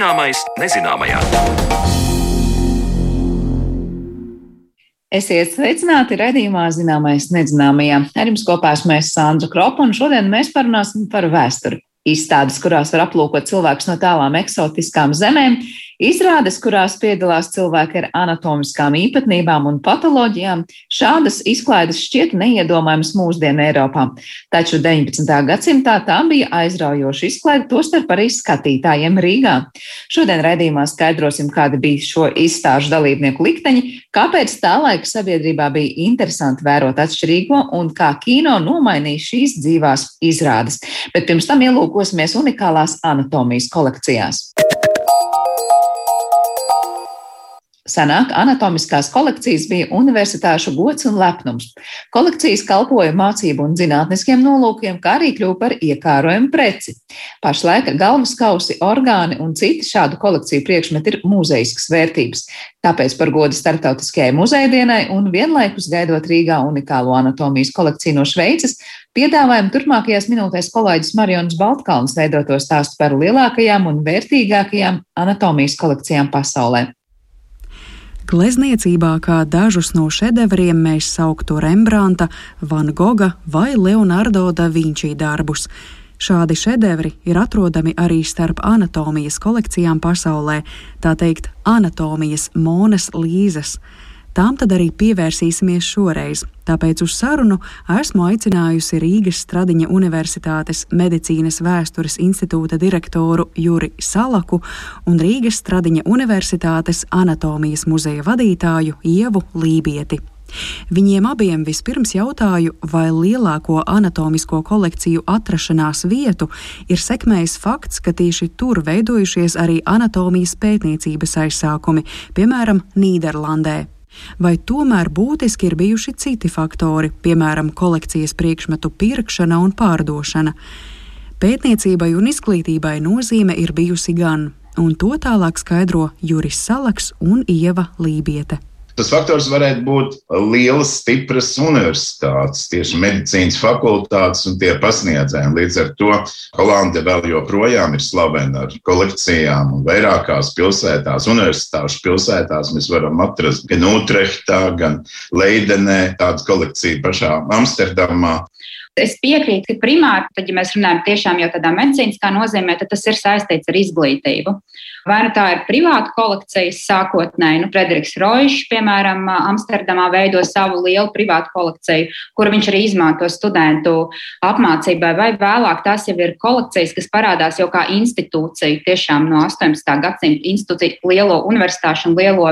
Zināmais nezināmajā. Esiet sveicināti redzījumā zināmais nezināmajā. Ar jums kopā esmu es Sandra Kropa, un šodien mēs parunāsim par vēsturi. Izstādes, kurās var aplūkot cilvēkus no tālām eksotiskām zemēm, izrādes, kurās piedalās cilvēki ar anatomiskām īpatnībām un patoloģijām, šādas izklaides šķiet neiedomājamas mūsdienu Eiropā. Taču 19. gadsimtā tā bija aizraujoša izklaide, tostarp arī skatītājiem Rīgā. Šodien raidījumā skaidrosim, kādi bija šo izstāžu dalībnieku likteņi, kāpēc tā laika sabiedrībā bija interesanti vērot atšķirīgo un kā kino nomainīja šīs dzīvās izrādes. Bet pirms tam ielūk ielūkosimies unikālās anatomijas kolekcijās. Senāk anatomiskās kolekcijas bija universitāšu gods un lepnums. Kolekcijas kalpoja mācību un zinātniskiem nolūkiem, kā arī kļuva par iekārojumu preci. Pašlaik galvaskausi, orgāni un citi šādu kolekciju priekšmeti ir mūzeiskas vērtības. Tāpēc par godu starptautiskajai muzeja dienai un vienlaikus gaidot Rīgā unikālo anatomijas kolekciju no Šveices, piedāvājam turpmākajās minūtēs kolēģis Marijonas Baltkalns veidoto stāstu par lielākajām un vērtīgākajām anatomijas kolekcijām pasaulē. Glezniecībā kā dažus no šedevriem mēs sauktu Rembrandta, Van Goga vai Leonardo da Vinci darbus. Šādi šedevri ir atrodami arī starp anatomijas kolekcijām pasaulē, tā teikt, anatomijas monas līzes. Tām tad arī pievērsīsimies šoreiz, tāpēc uz sarunu esmu aicinājusi Rīgas Stradiņa Universitātes medicīnas vēstures institūta direktoru Juri Salaku un Rīgas Stradiņa Universitātes anatomijas muzeja vadītāju Ievu Lībieti. Viņiem abiem vispirms jautāju, vai lielāko anatomisko kolekciju atrašanās vietu ir sekmējis fakts, ka tieši tur veidojušies arī anatomijas pētniecības aizsākumi, piemēram, Nīderlandē. Vai tomēr būtiski ir bijuši citi faktori, piemēram, kolekcijas priekšmetu pirkšana un pārdošana? Pētniecībai un izglītībai nozīme ir bijusi gan, un to tālāk skaidro Juris Salaks un Ieva Lībiete. Tas faktors varētu būt lielas, stipras universitātes, tieši medicīnas fakultātes un tie pasniedzēji. Līdz ar to Holanda vēl joprojām ir slavena ar kolekcijām un vairākās pilsētās, universitāšu pilsētās. Mēs varam atrast gan Utrechtā, gan Leidenē tādu kolekciju pašā Amsterdamā. Es piekrītu, ka primāri, tad, ja mēs runājam tiešām jau tādā medicīniskā nozīmē, tad tas ir saistīts ar izglītību. Vai nu tā ir privāta kolekcija sākotnēji, nu, Frederiks Roišs, piemēram, Amsterdamā veido savu lielu privātu kolekciju, kuru viņš arī izmanto studentu apmācībai, vai vēlāk tās jau ir kolekcijas, kas parādās jau kā institūcija, tiešām no 18. gadsimta institūcija, lielo universitāšu un lielo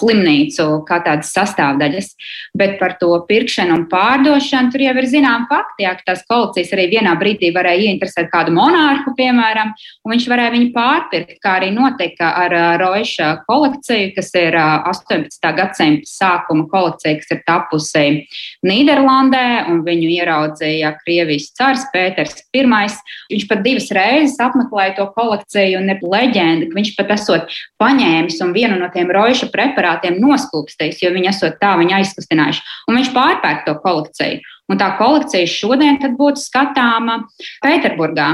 slimnīcu kā tādas sastāvdaļas. Bet par to pirkšanu un pārdošanu tur jau ir zinām fakti, ka tās kolekcijas arī vienā brīdī varēja ieinteresēt kādu monārhu, piemēram, un viņš varēja viņu pārpirkt, kā arī no notika ar Roiša kolekciju, kas ir 18. gadsimta sākuma kolekcija, kas ir tapusi Nīderlandē, un viņu ieraudzīja Krievijas cars Pēters I. Viņš pat divas reizes apmeklēja to kolekciju, un ir leģenda, ka viņš pat esot paņēmis un vienu no tiem Roiša preparātiem noslūpstījis, jo viņi esot tā viņu aizkustinājuši, un viņš pārpērk to kolekciju. Un tā kolekcija šodien būtu skatāma Pēterburgā.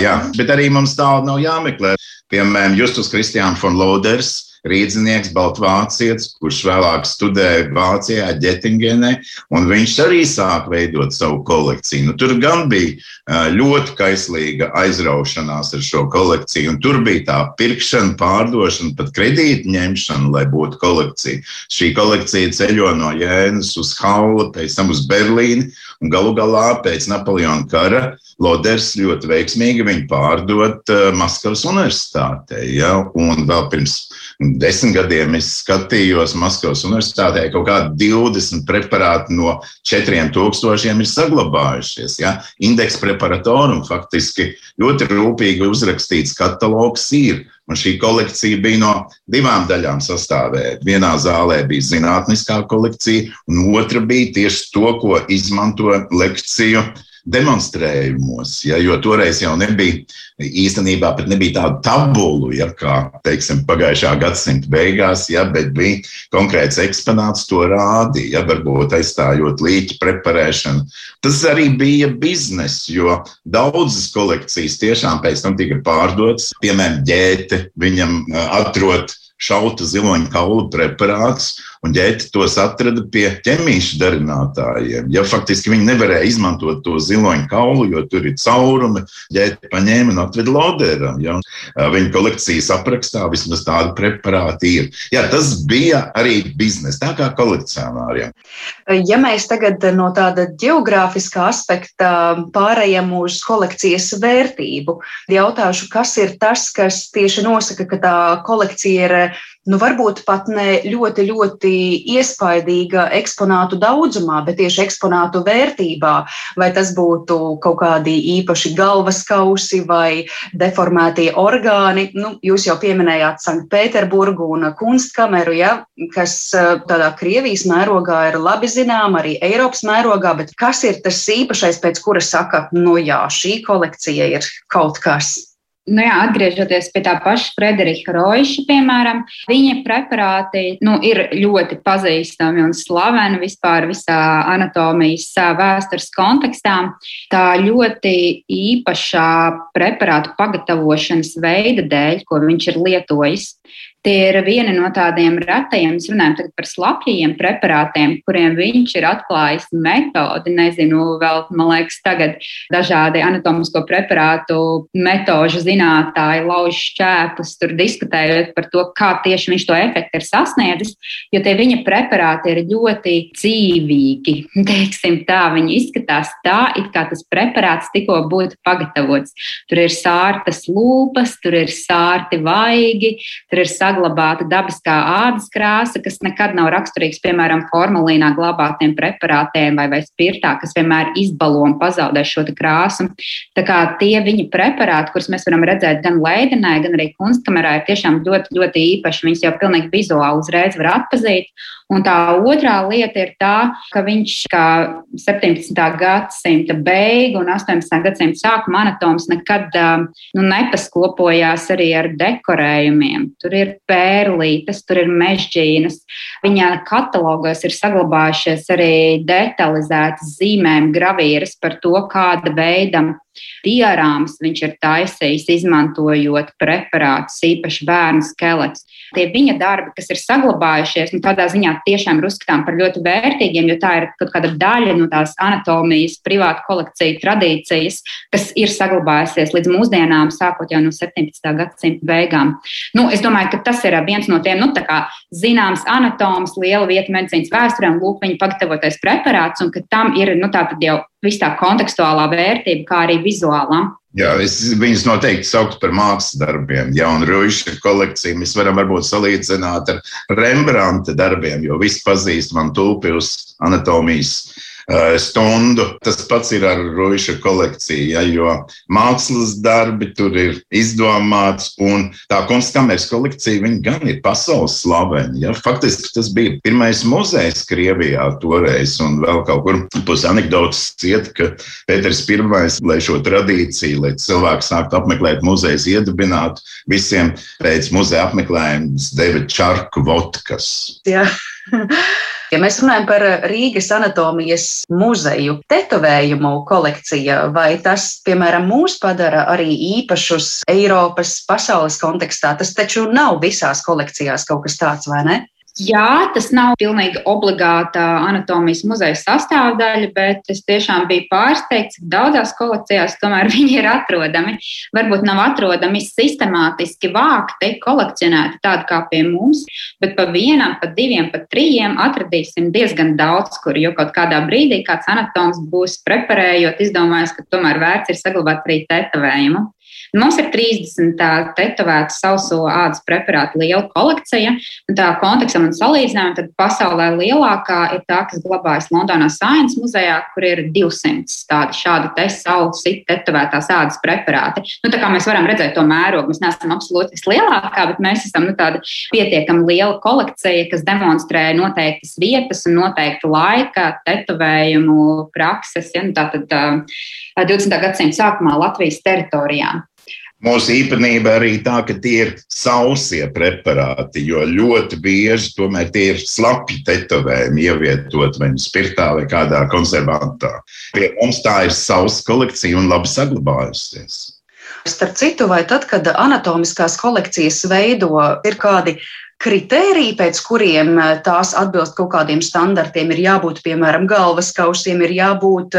Jā, bet arī mums tālu nav jāmeklē. Piemēram, Justus Kristiāns von Loders rīznieks, Baltvācietis, kurš vēlāk studēja Vācijā, Ģetingenē, un viņš arī sāk veidot savu kolekciju. Nu, tur gan bija ļoti kaislīga aizraušanās ar šo kolekciju, un tur bija tā pirkšana, pārdošana, pat kredīta ņemšana, lai būtu kolekcija. Šī kolekcija ceļo no Jēnas uz Haulu, pēc tam uz Berlīni, un galu galā pēc Napoleona kara Loders ļoti veiksmīgi viņu pārdot Maskavas universitātei. Ja? Un vēl pirms desmit gadiem es skatījos Maskavas universitātē, kaut kādi 20 preparāti no 4000 ir saglabājušies. Ja? Indeks preparatorum faktiski ļoti rūpīgi uzrakstīts katalogs ir. Un šī kolekcija bija no divām daļām sastāvēta. Vienā zālē bija zinātniskā kolekcija, un otra bija tieši to, ko izmanto lekciju demonstrējumos, ja, jo toreiz jau nebija īstenībā nebija tādu tabulu, ja, kā teiksim, pagājušā gadsimta beigās, ja, bet bija konkrēts eksponāts, to rādīja, ja, varbūt aizstājot līķi preparēšanu. Tas arī bija bizness, jo daudzas kolekcijas tiešām pēc tam tika pārdotas. Piemēram, ģēte viņam atrod šauta ziloņa kaula preparāts, un ģēti tos atrada pie ķemīšu darinātājiem. Ja faktiski viņi nevarēja izmantot to ziloņa kaulu, jo tur ir caurumi, ģēti paņēma un atveda loderam. Ja? Viņa kolekcijas aprakstā vismaz tādi preparāti ir. Jā, tas bija arī biznesa, tā kā kolekcionāriem. Ja mēs tagad no tāda geogrāfiskā aspekta pārējām uz kolekcijas vērtību, jautāšu, kas ir tas, kas tieši nosaka, ka tā kolekcija ir nu, varbūt pat ne ļoti, ļoti iespaidīga eksponātu daudzumā, bet tieši eksponātu vērtībā. Vai tas būtu kaut kādi īpaši galvas kausi vai deformētie orgāni. Nu, jūs jau pieminējāt Sanktpēterburgu un kunstkameru, ja, kas eh, tādā Krievijas mērogā ir labi zinām, arī Eiropas mērogā, bet kas ir tas īpašais, pēc kura saka, nu jā, šī kolekcija ir kaut kas? Nu jā, atgriežoties pie tā paša Frederika Roiša, piemēram, viņa preparāti nu, ir ļoti pazīstami un slaveni vispār visā anatomijas vēstures kontekstā. Tā ļoti īpašā preparātu pagatavošanas veida dēļ, ko viņš ir lietojis. Tie ir vieni no tādiem retajiem, mēs runājam par slapjiem preparātiem, kuriem viņš ir atklājis metodi. Nezinu, vēl, man liekas, tagad dažādi anatomisko preparātu metožu zinātāji lauž šķēpus, tur diskutējot par to, kā tieši viņš to efektu ir sasniedzis, jo tie viņa preparāti ir ļoti dzīvīgi. Teiksim tā, viņi izskatās tā, it kā tas preparāts tikko būtu pagatavots. Tur ir sārtas lūpas, tur ir sārti vaigi, tur ir sārti saglabāta dabiskā ādas krāsa, kas nekad nav raksturīgs, piemēram, formalīnā glabātiem preparātiem vai, vai spirtā, kas vienmēr izbalo un pazaudē šo krāsu. Tā kā tie viņa preparāti, kurus mēs varam redzēt gan Leidenē, gan arī kunstkamerā, ir tiešām ļoti, ļoti īpaši. Viņus jau pilnīgi vizuāli uzreiz var atpazīt. Un tā otrā lieta ir tā, ka viņš kā 17. gadsimta beigu un 18. gadsimta sākuma anatoms nekad nu, nepaskopojās arī ar dekorējumiem. Tur ir pērlītes, tur ir mežģīnas. Viņa katalogos ir saglabājušies arī detalizētas zīmējumi, gravīras par to, kāda veida diorāmas viņš ir taisījis, izmantojot preparātus, īpaši bērnu skeletus. Tie viņa darbi, kas ir saglabājušies, nu, tādā ziņā tiešām ir uzskatām par ļoti vērtīgiem, jo tā ir kaut kāda daļa no tās anatomijas, privāta kolekcija tradīcijas, kas ir saglabājusies līdz mūsdienām, sākot jau no 17. gadsimta beigām. Nu, es domāju, ka tas ir viens no tiem nu, zināms anatoms, liela vieta medicīnas vēsturē, un lūk, viņa pagatavotais preparāts, un ka tam ir nu, jau viss tā kontekstuālā vērtība, kā arī vizuālā. Jā, es viņus noteikti sauktu par mākslas darbiem. Ja un Ruīša kolekciju mēs varam varbūt salīdzināt ar Rembrandta darbiem, jo visi pazīst man tulpjus anatomijas Eh, stundu. Tas pats ir ar Roīša kolekciju, ja, jo mākslas darbi tur ir izdomāts, tā kunstkameras kolekcija gan ir pasaules slavena. Ja. Faktiski tas bija pirmais muzejs Krievijā toreiz, un vēl kaut kur pus anekdotas ciet, ka Pēters I, lai šo tradīciju, lai cilvēki sāktu apmeklēt muzejas, iedibinātu, visiem pēc muzeja apmeklējuma deva čarku vodkas. Jā. Ja mēs runājam par Rīgas anatomijas muzeju tetovējumu kolekciju, vai tas, piemēram, mūs padara arī īpašus Eiropas, pasaules kontekstā, tas taču nav visās kolekcijās kaut kas tāds, vai ne? Jā, tas nav pilnīgi obligāta anatomijas muzeja sastāvdaļa, bet es tiešām biju pārsteigts, cik daudzās kolekcijās tomēr viņi ir atrodami. Varbūt nav atrodami sistemātiski vākti, kolekcionēti tādi kā pie mums, bet pa vienam, pa diviem, pa trījiem atradīsim diezgan daudz, kur jau kaut kādā brīdī kāds anatoms būs preparējot, izdomājis, ka tomēr vērts ir saglabāt arī tetovējumu. Mums ir 30 tetovēta sauso ādas preparātu liela kolekcija. Un tā kontekstam un salīdzinājumam, tad pasaulē lielākā ir tā, kas glabājas Londonā Science muzejā, kur ir 200 tādi šādi te sausi tetovētās ādas preparāti. Nu, tā kā mēs varam redzēt to mērogu, mēs neesam absolūti vislielākā, bet mēs esam nu, tāda pietiekami liela kolekcija, kas demonstrē noteiktas vietas un noteikta laika tetovējumu prakses. Ja, nu, tātad 20. gadsimta sākumā Latvijas teritorijā. Mūsu īpatnība arī tā, ka tie ir sausie preparāti, jo ļoti bieži tomēr tie ir slapji tetovējumi, ievietot vai nu spirtā vai kādā konservantā. Pie mums tā ir sausa kolekcija un labi saglabājusies. Starp citu, vai tad, kad anatomiskās kolekcijas veido, ir kādi kritēriji, pēc kuriem tās atbilst kaut kādiem standartiem. Ir jābūt, piemēram, galvas kausiem, ir jābūt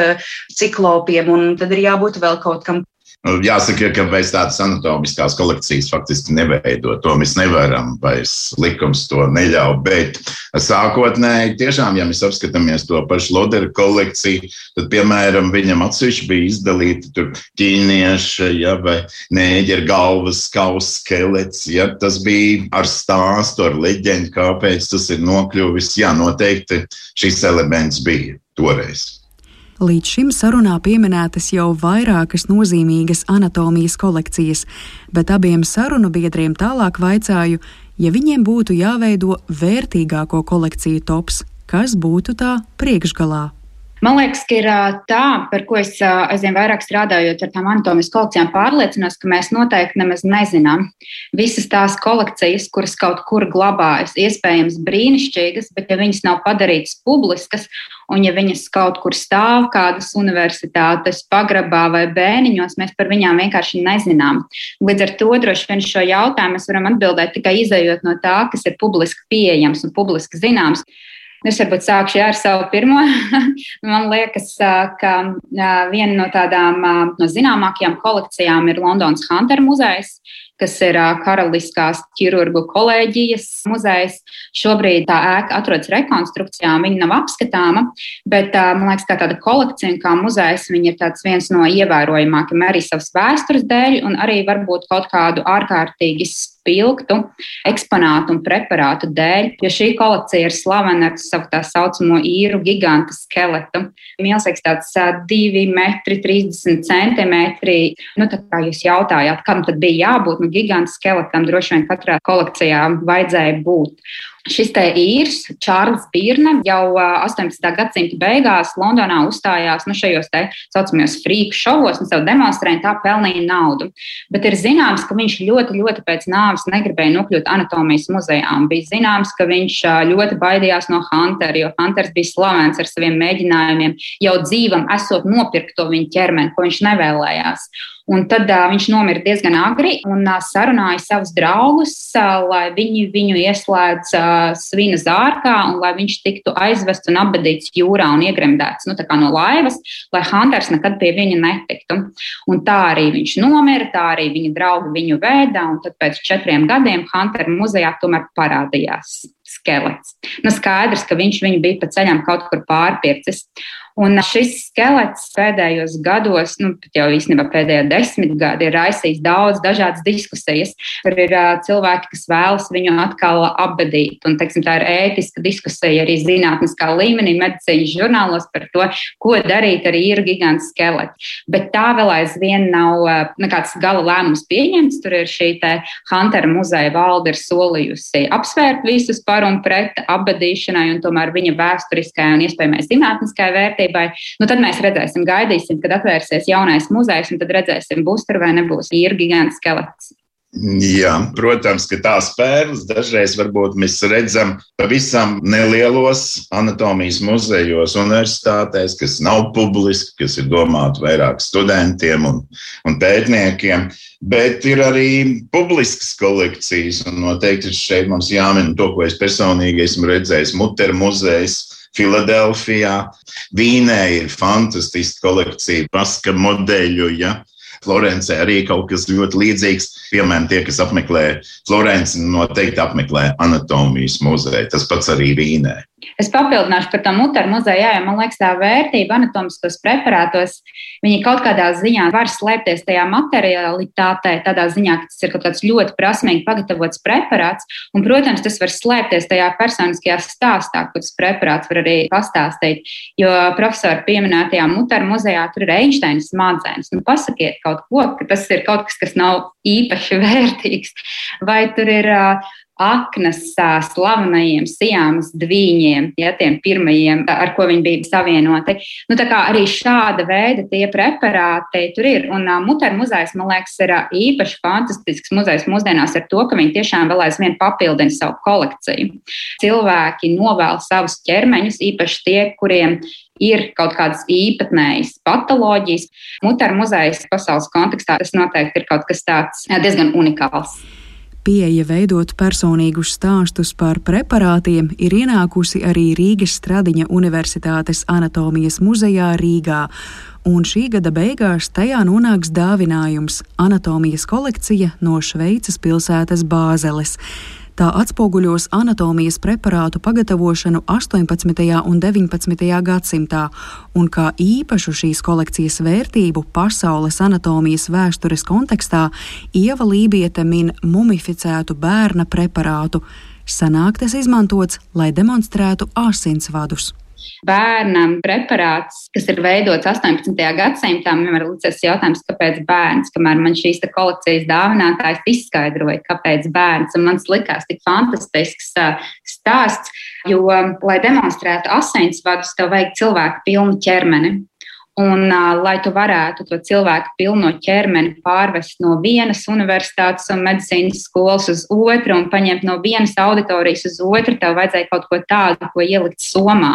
ciklopiem, un tad ir jābūt vēl kaut kam, jāsaka, ka mēs tādas anatomiskās kolekcijas faktiski neveidojam. To mēs nevaram, vairs likums to neļauj. Bet sākotnēji, tiešām, ja mēs apskatāmies to pašu Lodera kolekciju, tad, piemēram, viņam atsevišķi bija izdalīti ķīnieši, ja, vai nēģeru galvas, kausa skelets. Ja, tas bija ar stāstu, ar leģendu, kāpēc tas ir nokļuvis. Jā, noteikti šis elements bija toreiz. Līdz šim sarunā pieminētas jau vairākas nozīmīgas anatomijas kolekcijas, bet abiem sarunu biedriem tālāk vaicāju, ja viņiem būtu jāveido vērtīgāko kolekciju tops, kas būtu tā priekšgalā. Man liekas, ka ir tā, par ko es aizvien vairāk strādājot ar tām anatomijas kolekcijām, pārliecinos, ka mēs noteikti nemaz nezinām visas tās kolekcijas, kuras kaut kur glabājas. Iespējams, brīnišķīgas, bet ja viņas nav padarītas publiskas, un ja viņas kaut kur stāv kādas universitātes pagrabā vai bēniņos, mēs par viņām vienkārši nezinām. Līdz ar to droši vien šo jautājumu mēs varam atbildēt tikai izējot no tā, kas ir publiski pieejams un publiski zināms. Es varbūt sākšu jā, ar savu pirmo. Man liekas, ka viena no tādām no zināmākajām kolekcijām ir Londonas Hunter muzejs, kas ir Karaliskās ķirurgu kolēģijas muzejs. Šobrīd tā ēka atrodas rekonstrukcijā, viņa nav apskatāma, bet man liekas, ka tāda kolekcija kā muzejs ir viens no ievērojamākajiem arī savas vēstures dēļ un arī varbūt kaut kādu ārkārtīgi spilgtu eksponātu un preparātu dēļ, jo šī kolekcija ir slavena ar savu tā saucamo īru gigantu skeletu. Milzīgs tāds 2 metri, 30 centimetri. Nu, tā kā jūs jautājāt, kam tad bija jābūt, nu, gigantu skeletam droši vien katrā kolekcijā vajadzēja būt. Šis te īrs, Čārlis Birne, jau 18. gadsimta beigās Londonā uzstājās nu, šajos tā saucamajos frīku šovos un sev demonstrēja, tā pelnīja naudu. Bet ir zināms, ka viņš ļoti, ļoti pēc nāves negribēja nokļūt anatomijas muzejā. Bija zināms, ka viņš ļoti baidījās no Huntera, jo Hunters bija slavens ar saviem mēģinājumiem jau dzīvam, esot nopirkt to viņa ķermeni, ko viņš nevēlējās. Un tad uh, viņš nomira diezgan agri un uh, sarunāja savus draugus, uh, lai viņi viņu ieslēdz uh, svina zārkā un lai viņš tiktu aizvests un apbedīts jūrā un iegremdēts nu, no laivas, lai Hunters nekad pie viņa netiktu. Un tā arī viņš nomira, tā arī viņa draugi viņu vēdā, un tad pēc četriem gadiem Huntera muzejā tomēr parādījās skelets. Nu, skaidrs, ka viņš viņu bija pa ceļam kaut kur pārpircis. Un šis skelets pēdējos gados, nu, jau īstenībā pēdējā desmitgadē, ir raisījis daudz dažādas diskusijas. Tur ir uh, cilvēki, kas vēlas viņu atkal apbedīt. Un, teiksim, tā ir ētiska diskusija arī zinātniskā līmenī, medicīnas žurnālos par to, ko darīt ar īru gigantu skeletu. Bet tā vēl aizvien nav uh, nekāds gala lēmums pieņemts. Tur ir šī Huntera muzeja valde ir solījusi apsvērt visus par un pret apbedīšanai un tomēr viņa vēsturiskajai un iespējamai zinātniskajai vērtībai nu tad mēs redzēsim, gaidīsim, kad atvērsies jaunais muzejs, un tad redzēsim, būs tur vai nebūs īra gigants skelets. Jā, protams, ka tās pērles dažreiz mēs redzam pavisam nelielos anatomijas muzejos, universitātēs, kas nav publiski, kas ir domāti vairāk studentiem un, un pētniekiem. Bet ir arī publiskas kolekcijas, un noteikti šeit mums jāmin to, ko es personīgi esmu redzējis. Muteru muzejs Filadelfijā. Vīnē ir fantastiska kolekcija paska modeļu. Ja? Florencē arī kaut kas ļoti līdzīgs. Piemēram, tie, kas apmeklē Florenci, noteikti apmeklē anatomijas muzeju. Tas pats arī Vīnē. Es papildināšu par to muteru muzeju, jo man liekas, tā vērtība anatomiskos preparātos, viņi kaut kādā ziņā var slēpties tajā materialitātē, tādā ziņā, ka tas ir kaut kāds ļoti prasmīgi pagatavots preparāts, un, protams, tas var slēpties tajā personiskajā stāstā, ko tas preparāts var arī pastāstīt, jo profesori pieminētajā muteru muzejā tur ir Einsteina smadzenes. Nu, pasakiet kaut ko, ka tas ir kaut kas, kas nav īpaši vērtīgs, vai tur ir aknas slavenajiem sijāmas dviņiem, ja, tiem pirmajiem, ar ko viņi bija savienoti. Nu, tā kā arī šāda veida tie preparāti tur ir. Un uh, Muteru muzejs, man liekas, ir uh, īpaši fantastisks muzejs mūsdienās ar to, ka viņi tiešām vēl aizvien papildina savu kolekciju. Cilvēki novēl savus ķermeņus, īpaši tie, kuriem ir kaut kādas īpatnējas patoloģijas. Muteru muzejs pasaules kontekstā tas noteikti ir kaut kas tāds diezgan unikāls. Pieeja veidot personīgus stāstus par preparātiem ir ienākusi arī Rīgas Stradiņa Universitātes anatomijas muzejā Rīgā, un šī gada beigās tajā nonāks dāvinājums - anatomijas kolekcija no Šveices pilsētas Bāzeles. Tā atspoguļos anatomijas preparātu pagatavošanu 18. un 19. gadsimtā, un kā īpašu šīs kolekcijas vērtību pasaules anatomijas vēstures kontekstā Ieva Lībieta min mumificētu bērna preparātu. Sanāk tas izmantots, lai demonstrētu asinsvadus bērnam preparāts, kas ir veidots 18. gadsimtā. Vienmēr licies jautājums, kāpēc bērns, kamēr man šīs kolekcijas dāvinātājs izskaidroja, kāpēc bērns. Un man likās tik fantastisks stāsts, jo, lai demonstrētu asinsvadus, tev vajag cilvēku pilnu ķermeni. Un, lai tu varētu to cilvēku pilno ķermeni pārvest no vienas universitātes un medicīnas skolas uz otru un paņemt no vienas auditorijas uz otru, tev vajadzēja kaut ko tādu, ko ielikt somā.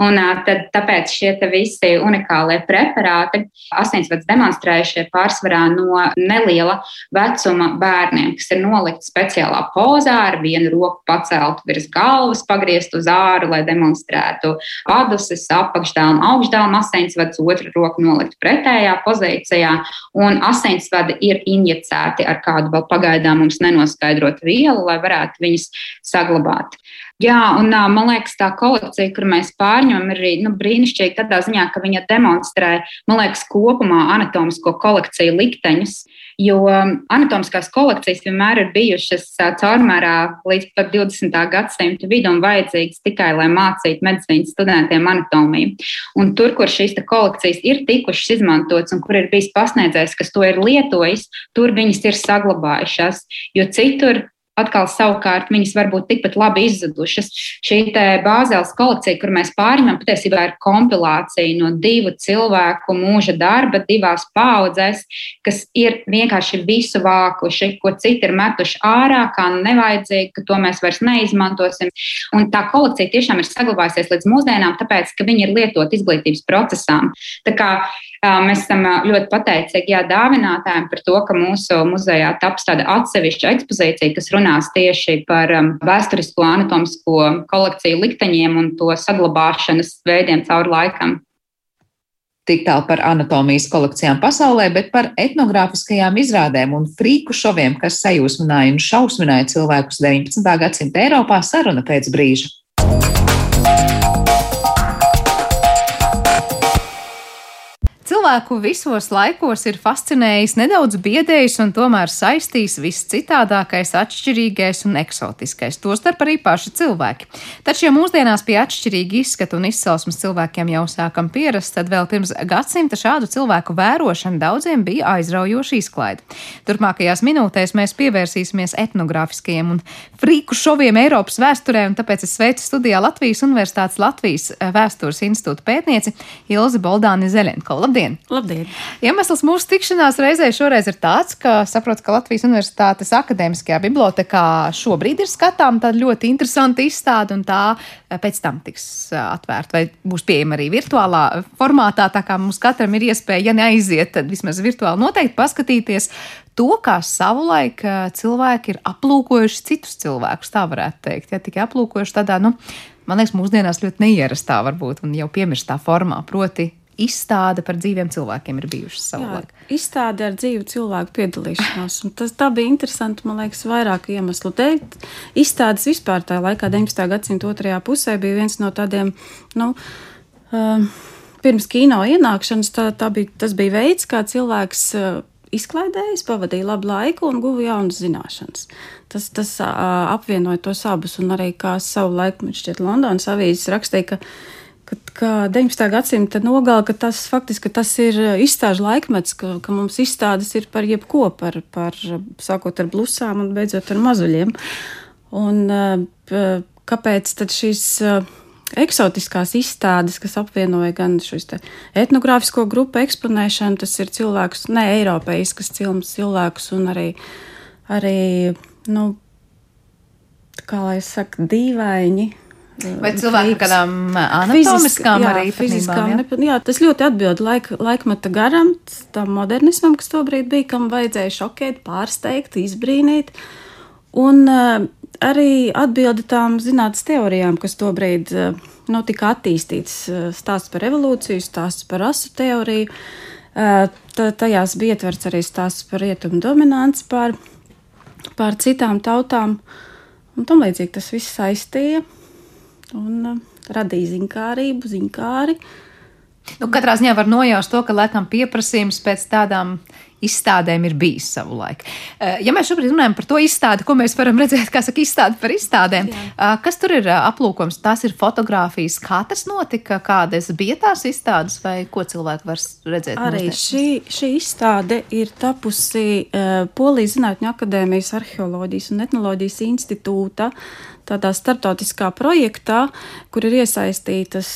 Un, tad, tāpēc šie visi unikālie preparāti asinsvads demonstrējušie pārsvarā no neliela vecuma bērniem, kas ir nolikti speciālā pozā ar vienu roku paceltu virs galvas, pagriezt uz āru, lai demonstrētu aduses, apakšdēlu, augšdēlu asinsvadu redz otru roku nolikt pretējā pozīcijā, un asinsvadi ir injicēti ar kādu vēl pagaidām mums nenoskaidrotu vielu, lai varētu viņus saglabāt. Jā, un man liekas, tā kolekcija, kur mēs pārņemam, ir arī nu, brīnišķīga tādā ziņā, ka viņa demonstrē, man liekas, kopumā anatomisko kolekciju likteņus. Jo anatomiskās kolekcijas vienmēr ir bijušas caurmērā līdz pat 20. gadsimta vidum vajadzīgas tikai, lai mācītu medicīnas studentiem anatomiju. Un tur, kur šīs kolekcijas ir tikušas izmantotas un kur ir bijis pasniedzējs, kas to ir lietojis, tur viņas ir saglabājušās. Jo citur atkal savukārt viņas var būt tikpat labi izzudušas. Šī bāzēlas kolekcija, kur mēs pārņemam, patiesībā ir kompilācija no divu cilvēku mūža darba divās paudzēs, kas ir vienkārši visu vākuši, ko citi ir metuši ārā, kā nevajadzīgi, ka to mēs vairs neizmantosim. Un tā kolekcija tiešām ir saglabājusies līdz mūsdienām, tāpēc, ka viņi ir lietot izglītības procesām. Tā kā Mēs esam ļoti pateicīgi jā, dāvinātājiem par to, ka mūsu muzejā taps tāda atsevišķa ekspozīcija, kas runās tieši par vēsturisko anatomisko kolekciju likteņiem un to saglabāšanas veidiem cauri laikam. Tik tālu par anatomijas kolekcijām pasaulē, bet par etnogrāfiskajām izrādēm un frīku šoviem, kas sajūsmināja un šausmināja cilvēkus 19. gadsimta Eiropā, saruna pēc brīža. Cilvēku visos laikos ir fascinējis, nedaudz biedējis un tomēr saistījis viss citādākais, atšķirīgais un eksotiskais, tostarp arī paši cilvēki. Taču, ja mūsdienās pie atšķirīga izskata un izcelsmes cilvēkiem jau sākam pierast, tad vēl pirms gadsimta šādu cilvēku vērošana daudziem bija aizraujoša izklaide. Turpmākajās minūtēs mēs pievērsīsimies etnogrāfiskajiem un frīku šoviem Eiropas vēsturē, un tāpēc es sveicu studijā Latvijas Universitātes Latvijas vēstures institūta pētnieci Ilzi Boldāni Zelenko. Labdien! Labdien! Iemesls mūsu tikšanās reizē šoreiz ir tāds, ka saprotu, ka Latvijas Universitātes akadēmiskajā bibliotekā šobrīd ir skatām tāda ļoti interesanta izstāde, un tā eh, pēc tam tiks eh, atvērta vai būs pieejama arī virtuālā formātā. Tā kā mums katram ir iespēja, ja neaiziet, tad vismaz virtuāli noteikti paskatīties to, kā savulaik eh, cilvēki ir aplūkojuši citus cilvēkus. Tā varētu teikt, ja tikai aplūkojuši tādā, nu, man liekas, mūsdienās ļoti neierastā varbūt un jau piemirstā formā, proti izstāde par dzīviem cilvēkiem ir bijušas savulaik. Izstāde ar dzīvu cilvēku piedalīšanos. Tas, tā bija interesanti, man liekas, vairāku iemeslu dēļ. Izstādes vispār tajā laikā, 19. gadsimta otrajā pusē, bija viens no tādiem, nu, um, pirms kino ienākšanas, tā, tā bija, tas bija veids, kā cilvēks uh, izklaidējis, pavadīja labu laiku un guva jaunas zināšanas. Tas, tas uh, apvienoja tos abus, un arī kā savu laiku, man šķiet, Londonas avīzes rakstīja, ka ka, ka 19. gadsimta nogala, ka tas faktiski tas ir izstāžu laikmets, ka, ka mums izstādes ir par jebko, par, par sākot ar blusām un beidzot ar mazuļiem. Un, kāpēc tad šīs eksotiskās izstādes, kas apvienoja gan šos etnogrāfisko grupu eksponēšanu, tas ir cilvēkus, ne eiropeiskas cilvēkus un arī, arī nu, kā lai saka, dīvaini. Vai cilvēki ar kādām anatomiskām jā, arī fiziskām? jā? Ne, jā, tas ļoti atbild laik, laikmeta garam, tam modernismam, kas tobrīd bija, kam vajadzēja šokēt, pārsteigt, izbrīnīt. Un uh, arī atbildi tām zinātnes teorijām, kas tobrīd nu, tika attīstītas. Stāsts par evolūciju, stāsts par rasu teoriju. Tā, tajās bija ietverts arī stāsts par rietumu dominants, pār, pār citām tautām. Un tam līdzīgi tas viss saistīja un radīja zinkārību, zinkāri. Nu, katrā ziņā var nojaust to, ka laikam pieprasījums pēc tādām izstādēm ir bijis savulaik. Eh, ja mēs šobrīd runājam par to izstādi, ko mēs varam redzēt, kā saka, izstāde par izstādēm, Jā. Eh, kas tur ir eh, aplūkojums? Tās ir fotografijas, kā tas notika, kādas bija tās izstādes, vai ko cilvēki var redzēt? Arī šī, šī izstāde ir tapusi uh, Polijas Zinātņu akadēmijas arheoloģijas un etnoloģijas institūta tādā starptautiskā projektā, kur ir iesaistītas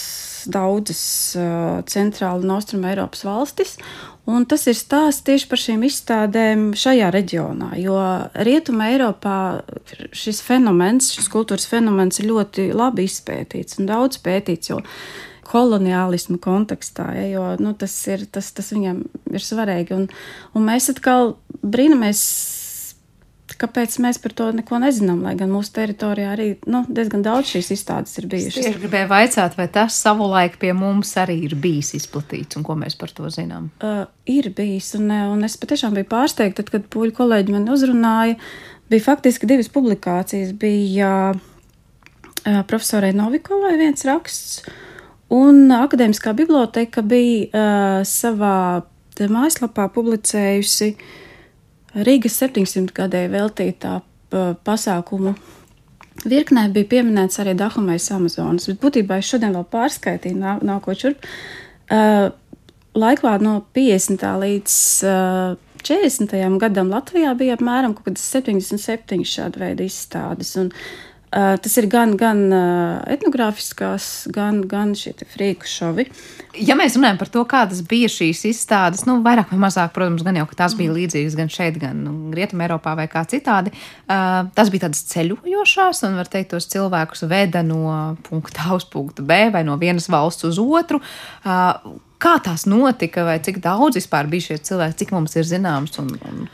daudzas uh, centrāla un austruma Eiropas valstis. Un tas ir stāsts tieši par šīm izstādēm šajā reģionā, jo Rietumē Eiropā šis fenomens, šis kultūras fenomens ir ļoti labi izpētīts un daudz pētīts, koloniālismu kontekstā, ja, jo nu, tas, ir, tas, tas viņam ir svarīgi. Un, un mēs atkal brīnamies kāpēc mēs par to neko nezinām, lai gan mūsu teritorijā arī nu, diezgan daudz šīs izstādes ir bijušas. Es gribēju vaicāt, vai tas savulaik pie mums arī ir bijis izplatīts un ko mēs par to zinām? Uh, ir bijis, un, un es patiešām biju pārsteigta, tad, kad poļu kolēģi man uzrunāja. Bija faktiski divas publikācijas. Bija uh, profesorai Novikovai viens raksts, un Akademiskā biblioteka bija uh, savā mājaslapā publicējusi uh, Rīgas 700 gadē veltītā pasākumu virknē bija pieminēts arī Dahomais Amazonas, bet būtībā es šodien vēl pārskaitīju, nav, nav ko čurp. Uh, laikā no 50. līdz uh, 40. gadam Latvijā bija apmēram 77 šāda veida izstādes. Un, uh, tas ir gan, gan uh, etnogrāfiskās, gan, gan šie frīku šovi. Ja mēs runājam par to, kādas bija šīs izstādes, nu, vairāk vai mazāk, protams, gan jau tās bija līdzīgas gan šeit, gan nu, Rietumē, Eiropā vai kā citādi, uh, tas bija tādas ceļojošās, un var teikt, tos cilvēkus veda no punkta A uz punktu B vai no vienas valsts uz otru. Uh, kā tās notika, vai cik daudz vispār bija šie cilvēki, cik mums ir zināms? Un, un,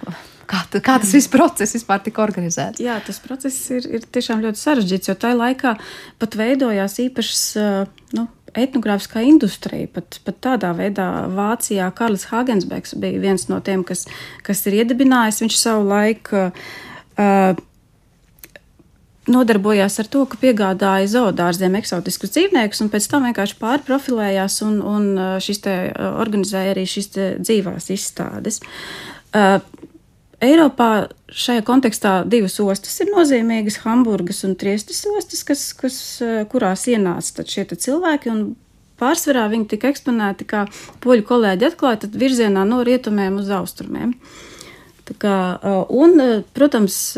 Kā, kā tas viss process vispār tika organizēts? Jā, tas process ir, ir tiešām ļoti sarežģīts, jo tajā laikā pat veidojās īpašas nu, etnogrāfiskā industrija. Pat, pat tādā veidā Vācijā Karls Hagensbeks bija viens no tiem, kas, kas ir iedibinājis. Viņš savu laiku uh, nodarbojās ar to, ka piegādāja zoodārziem eksotiskus dzīvniekus, un pēc tam vienkārši pārprofilējās un, un šis te organizēja arī šīs dzīvās izstādes. Uh, Eiropā šajā kontekstā divas ostas ir nozīmīgas - Hamburgas un Triestas ostas, kas, kas, eh, kurās ienāca šie cilvēki. Pārsvarā viņi tika eksponēti, kā poļu kolēģi atklāja, virzienā no rietumiem uz austrumiem. Kā, eh, un, eh, protams,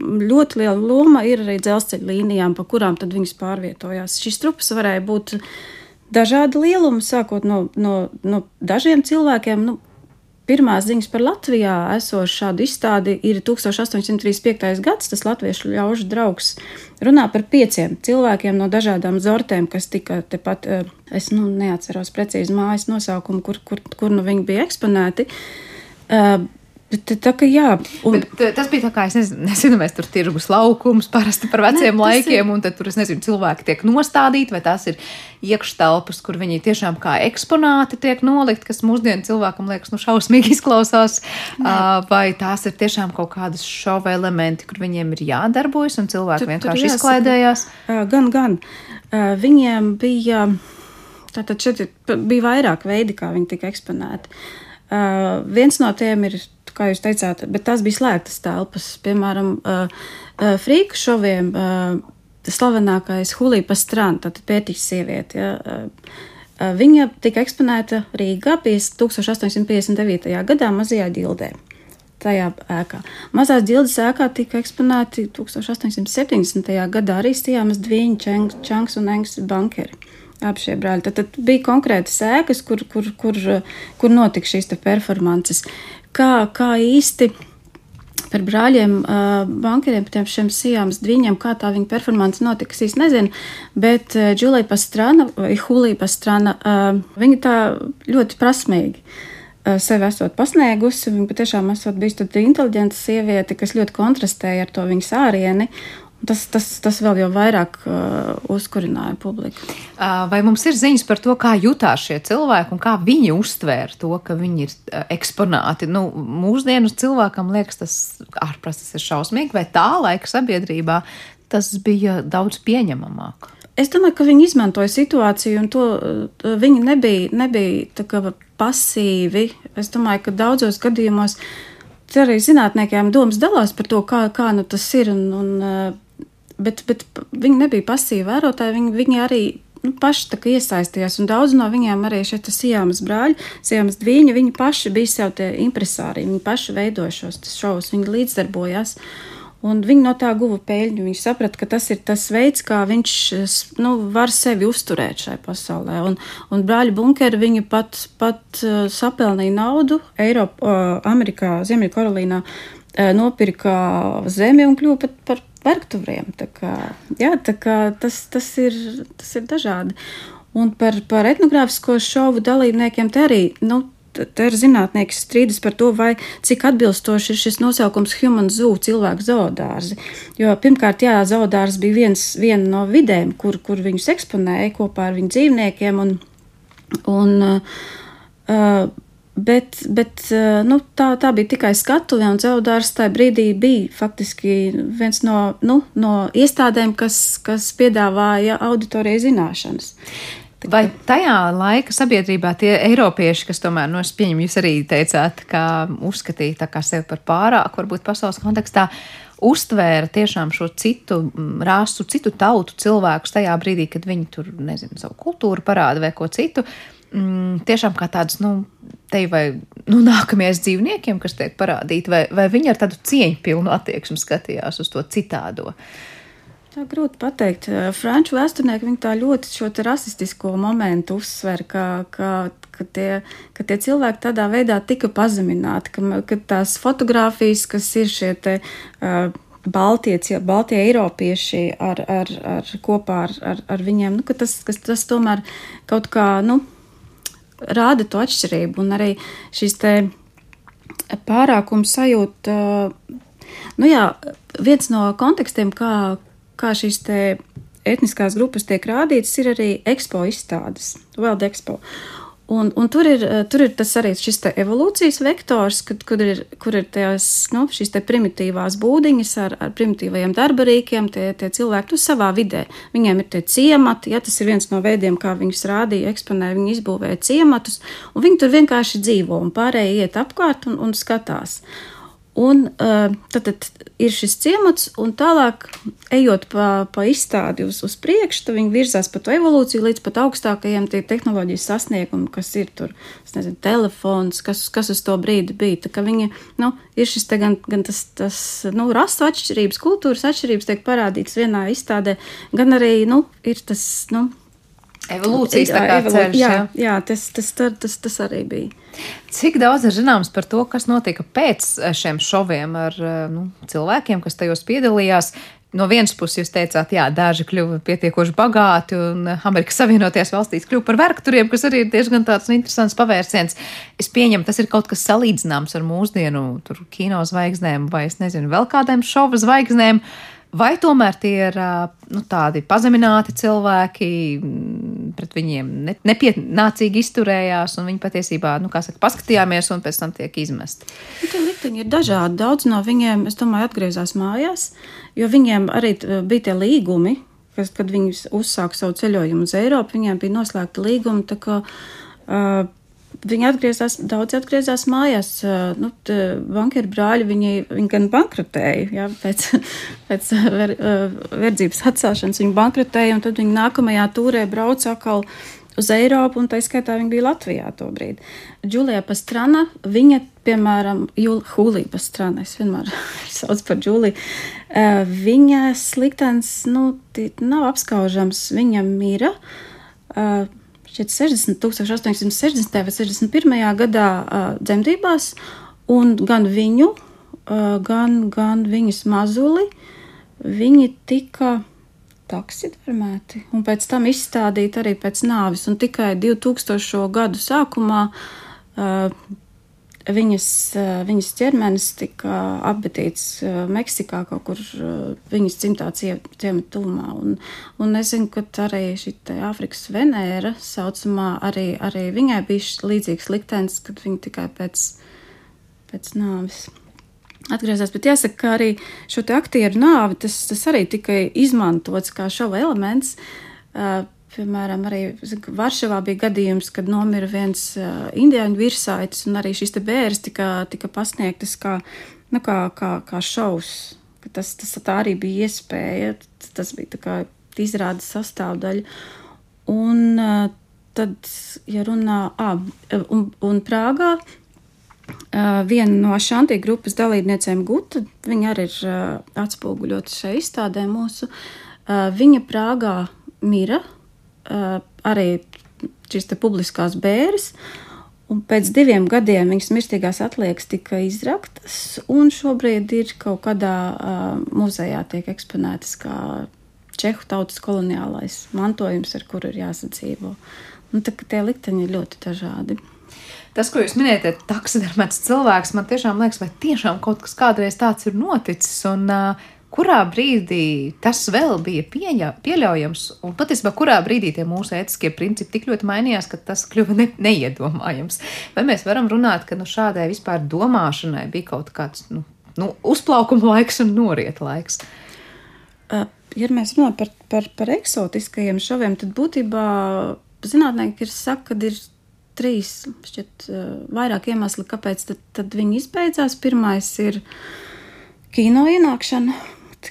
ļoti liela loma ir arī dzelzceļa līnijām, pa kurām viņas pārvietojās. Šīs trupas varēja būt dažādi lielumi, sākot no, no, no dažiem cilvēkiem. Nu, Pirmās ziņas par Latvijā esošu šādu izstādi ir 1835. gads. Tas latviešu ļaužu draugs runā par pieciem cilvēkiem no dažādām zortēm, kas tika tepat, eh, es nu, neatceros precīzi mājas nosaukumu, kur, kur, kur nu viņi bija eksponēti. Bet, tā, jā, un... Bet, tas bija tā kā, es nezinu, nezinu vai tur tirgus laukums parasti par veciem ne, laikiem, ir... un tad tur, es nezinu, cilvēki tiek nostādīti, vai tās ir iekštelpas, kur viņi tiešām kā eksponāti tiek nolikt, kas mūsdienu cilvēkam liekas, nu, šausmīgi izklausās, ne. vai tās ir tiešām kaut kādas šova elementi, kur viņiem ir jādarbojas, un cilvēki tur, vienkārši tur izklaidējās. Gan, gan. Viņiem bija, tātad šeit bija vairāk veidi, kā viņi tika eksponēti. Uh, viens no tiem ir kā jūs teicāt, bet tās bija slēgtas telpas. Piemēram, uh, uh, frīku šoviem uh, slavenākais Hulīpa Stranda, tad pētīs sieviete. Ja, uh, uh, viņa tika eksponēta Rīgā 1859. gadā mazajā ģildē. Tajā ēkā. Mazās ģildes ēkā tika eksponēti 1870. gadā arī Stijāmas Dviņa, Čangs un Engs bankeri abi šie brāļi. Tad, tad bija konkrētas ēkas, kur, kur, kur, kur notika šīs performances kā, kā īsti par brāļiem, uh, bankeriem, par šiem sijām, dviņiem, kā tā viņa performance notika, es nezinu, bet uh, Džulija Pastrana vai Hulija Pastrana, uh, viņa tā ļoti prasmīgi uh, sevi esot pasniegusi. Viņa patiešām esot bijusi tāda inteliģenta sieviete, kas ļoti kontrastēja ar to viņas ārieni. Tas, tas, tas vēl jau vairāk uh, uzkurināja publiku. Uh, vai mums ir ziņas par to, kā jutās šie cilvēki un kā viņi uztvēra to, ka viņi ir uh, eksponēti? Nu, mūsdienu cilvēkam liekas, tas ārprāts tas ir šausmīgi, vai tā laika sabiedrībā tas bija daudz pieņemamāk? Es domāju, ka viņi izmantoja situāciju, un to uh, viņi nebija, nebija pasīvi. Es domāju, ka daudzos gadījumos arī zinātniekiem domas dalās par to, kā, kā nu tas ir. Un, un, bet, bet viņi nebija pasīvi vērotāji, viņi, viņi arī nu, paši iesaistījās. Un daudz no viņiem arī šeit sijāmas brāļi, sijāmas dviņi, viņi paši bija sev tie impresāri, viņi paši veidoja šos šovus, viņi līdzdarbojās. Un viņi no tā guva peļņu. Viņš saprata, ka tas ir tas veids, kā viņš nu, var sevi uzturēt šajā pasaulē. Un, un brāļi bunkeri viņi pat, pat uh, sapelnīja naudu Eiropā, uh, Amerikā, Ziemeļkarolīnā, uh, nopirka zemi un kļuva par, par vergtuviem. Tā kā, jā, tā kā tas, tas, ir, tas ir dažādi. Un par, par etnogrāfisko šovu dalībniekiem te arī. Nu, Te ir zinātnieki strīdas par to, vai cik atbilstoši ir šis nosaukums human zoo, cilvēku zoodārzi. Jo pirmkārt, jā, zoodārs bija viens, viena no vidēm, kur, kur viņus eksponēja kopā ar viņu dzīvniekiem. Un, un, uh, Bet, bet eh, nu, tā, tā bija tikai skatuve, un Zeudārs tajā brīdī bija faktiski viens no, nu, no iestādēm, kas, kas piedāvāja auditorijai zināšanas. Vai tajā laika sabiedrībā tie eiropieši, kas tomēr, nu, es pieņemu, jūs arī teicāt, ka uzskatīja tā kā sevi par pārāku, varbūt pasaules kontekstā, uztvēra tiešām šo citu mm, rasu, citu tautu cilvēkus tajā brīdī, kad viņi tur, nezinu, savu kultūru parāda vai ko citu. Uh, mm, tiešām kā tādus, nu, te vai nu, nākamajiem dzīvniekiem, kas tiek parādīti, vai, vai viņi ar tādu cieņpilnu attieksmi skatījās uz to citādo. Tā grūti pateikt. Franču vēsturnieki tā ļoti šo rasistisko momentu uzsver, ka, ka, ka, tie, ka tie cilvēki tādā veidā tika pazemināti, ka, ka tās fotogrāfijas, kas ir šie te. Uh, Baltie, Baltie Eiropieši ar, ar, ar, kopā ar, ar, ar viņiem, nu, ka tas, kas, tas tomēr kaut kā, nu, rāda to atšķirību un arī šīs te pārākums sajūta. Nu jā, viens no kontekstiem, kā, kā šīs te etniskās grupas tiek rādītas, ir arī ekspo izstādes, World Expo. Un, un tur, ir, eh, tur ir tas arī šis evolūcijas vektors, kad, kur ir, kur ir tās, nu, šīs primitīvās būdiņas ar, ar primitīvajiem darbarīkiem, tie, tie cilvēki nu, savā vidē. Viņiem ir tie ciemati, ja tas ir viens no veidiem, kā viņus rādīja, eksponēja, viņi izbūvēja ciematus, un viņi tur vienkārši dzīvo, un pārējie iet apkārt un, un skatās. Un uh, tad, tad ir šis ciemats, un tālāk, ejot pa, pa izstādi uz, uz priekšu, viņi virzās pa to evolūciju līdz pat augstākajiem tehnoloģijas sasniegumiem, kas ir tur, nezinu, telefons, kas, kas uz to brīdi bija. Tā kā viņi, nu, ir šis te gan, gan tas, tas, nu, rasu atšķirības, kultūras atšķirības tiek parādīts vienā izstādē, gan arī, nu, ir tas, nu, Evolūcijas jā, ceļš, jā, jā. tas, tas, tas, tas, arī bija. Cik daudz ir zināms par to, kas notika pēc šiem šoviem ar nu, cilvēkiem, kas tajos piedalījās? no vienas puses jūs teicāt, jā, daži kļuva pietiekoši bagāti, un Amerikas Savienotajās valstīs kļuva par vergturiem, kas arī ir diezgan tāds interesants pavērsiens. Es pieņemu, tas ir kaut kas salīdzināms ar mūsdienu kino zvaigznēm vai, es nezinu, vēl kādiem šova zvaigznēm. Vai tomēr tie ir nu, tādi pazemināti cilvēki, pret viņiem nepienācīgi izturējās, un viņi patiesībā, nu, kā saka, paskatījāmies, un pēc tam tiek izmesti? Nu, tie likteņi ir dažādi. Daudz no viņiem, es domāju, atgriezās mājās, jo viņiem arī bija tie līgumi, kas, kad viņi uzsāka savu ceļojumu uz Eiropu, viņiem bija noslēgta līguma. Kā, uh, Viņi atgriezās, daudz atgriezās mājās. Nu, bankieri brāļi, viņi, viņi gan bankrotēja, jā, pēc, pēc ver, verdzības atcelšanas viņi bankrotēja, un tad viņi nākamajā tūrē brauca atkal uz Eiropu, un tā skaitā viņa bija Latvijā to brīdi. Džulija Pastrana, viņa, piemēram, Julija Pastrana, es vienmēr saucu par Džuliju, viņa liktenis, nu, nav apskaužams, viņa mira šķiet 60, 1860. vai 61. gadā uh, dzemdībās, un gan viņu, uh, gan, gan viņas mazuli, viņi tika taksidermēti un pēc tam izstādīti arī pēc nāvis, un tikai 2000. gadu sākumā uh, Viņas, eh, viņas ķermenis tika apbetīts eh, Meksikā, kaut kur eh, viņas dzimtā ciemata tuvumā. Un, un es zinu, ka arī šī Āfrikas Venēra saucamā, arī, arī viņai bija līdzīgs liktenis, kad viņa tikai pēc, pēc nāves atgriezās. Bet jāsaka, ka arī šo aktieru nāvi tas, tas arī tika izmantots kā šova elements. Uh, Piemēram, arī Varšavā bija gadījums, kad nomira viens indiāņu virsaitis, un arī šis bērns tika, tika pasniegtas kā, nu, kā, kā, kā šovs. Tas, tas tā arī bija iespēja, tas bija kā izrādes sastāvdaļa. Un tad, ja runā, ah, un, un Prāgā, viena no šantī grupas dalībniecēm Guta, viņa arī ir atspoguļota šajā izstādē mūsu, viņa Prāgā mira arī šīs publiskās bēres. Un pēc diviem gadiem viņas mirstīgās atliekas tika izraktas, un šobrīd ir kaut kādā uh, muzejā tiek eksponētas kā čehu tautas koloniālais mantojums, ar kuru ir jāsadzīvo. Un tā, tie likteņi ir ļoti dažādi. Tas, ko jūs minējat, ir taksidermēts cilvēks, man tiešām liekas, vai tiešām kaut kas kādreiz tāds ir noticis. Un, uh, kurā brīdī tas vēl bija pieņa, pieļaujams, un patiesībā kurā brīdī tie mūsu ētiskie principi tik ļoti mainījās, ka tas kļuva ne, neiedomājams. Vai mēs varam runāt, ka nu, šādai vispār domāšanai bija kaut kāds nu, nu, uzplaukuma laiks un norieta laiks? Ja mēs runājam par, par, par eksotiskajiem šoviem, tad būtībā zinātnieki ir saka, ka ir trīs, šķiet, vairāk iemesli, kāpēc tad, tad viņi izbeidzās. Pirmais ir kino ienākšana,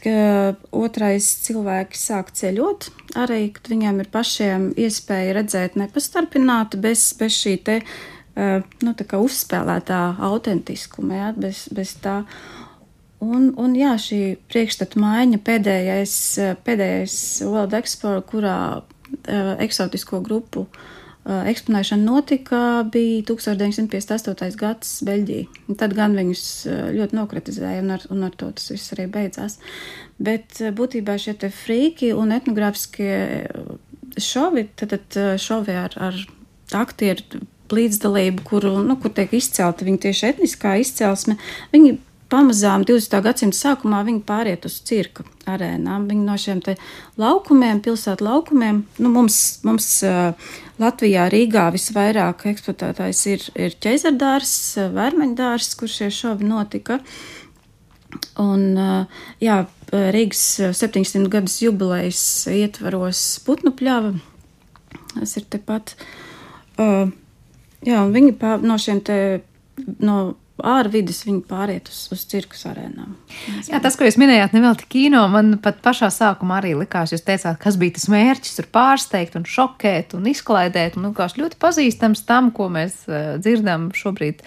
otrais cilvēki sāk ceļot, arī kad viņiem ir pašiem iespēja redzēt nepastarpināti bez, bez šī te, nu, tā uzspēlētā autentiskuma, ja, bez, bez tā. Un, un jā, šī priekšstata maiņa pēdējais, pēdējais World Expo, kurā uh, eksotisko grupu uh, eksponēšana notika, bija 1958. gads Beļģija. Tad gan viņus ļoti nokritizēja, un ar, un ar to tas viss arī beidzās. Bet būtībā šie frīki un etnogrāfiskie šovi, tad, tad šovi ar, ar aktieru līdzdalību, kuru, nu, kur tiek izcelta viņa tieši etniskā izcelsme, viņi pamazām 20. gadsimta sākumā viņi pāriet uz cirka arēnām. Viņi no šiem laukumiem, pilsētu laukumiem, nu, mums, mums Latvijā, Rīgā visvairāk eksploatētājs ir, ir ķeizardārs, vērmeņdārs, kur šie šovi notika. Un, jā, Rīgas 700 gadus jubilejas ietvaros Putnu pļava, tas ir tepat. Jā, un viņi no šiem te, no ārvidas viņi pāriet uz, uz cirkus arēnām. Jā, tas, ko jūs minējāt, nevelti kino, man pat pašā sākumā arī likās, jūs teicāt, kas bija tas mērķis, tur pārsteigt un šokēt un izklaidēt, un likās ļoti pazīstams tam, ko mēs uh, dzirdam šobrīd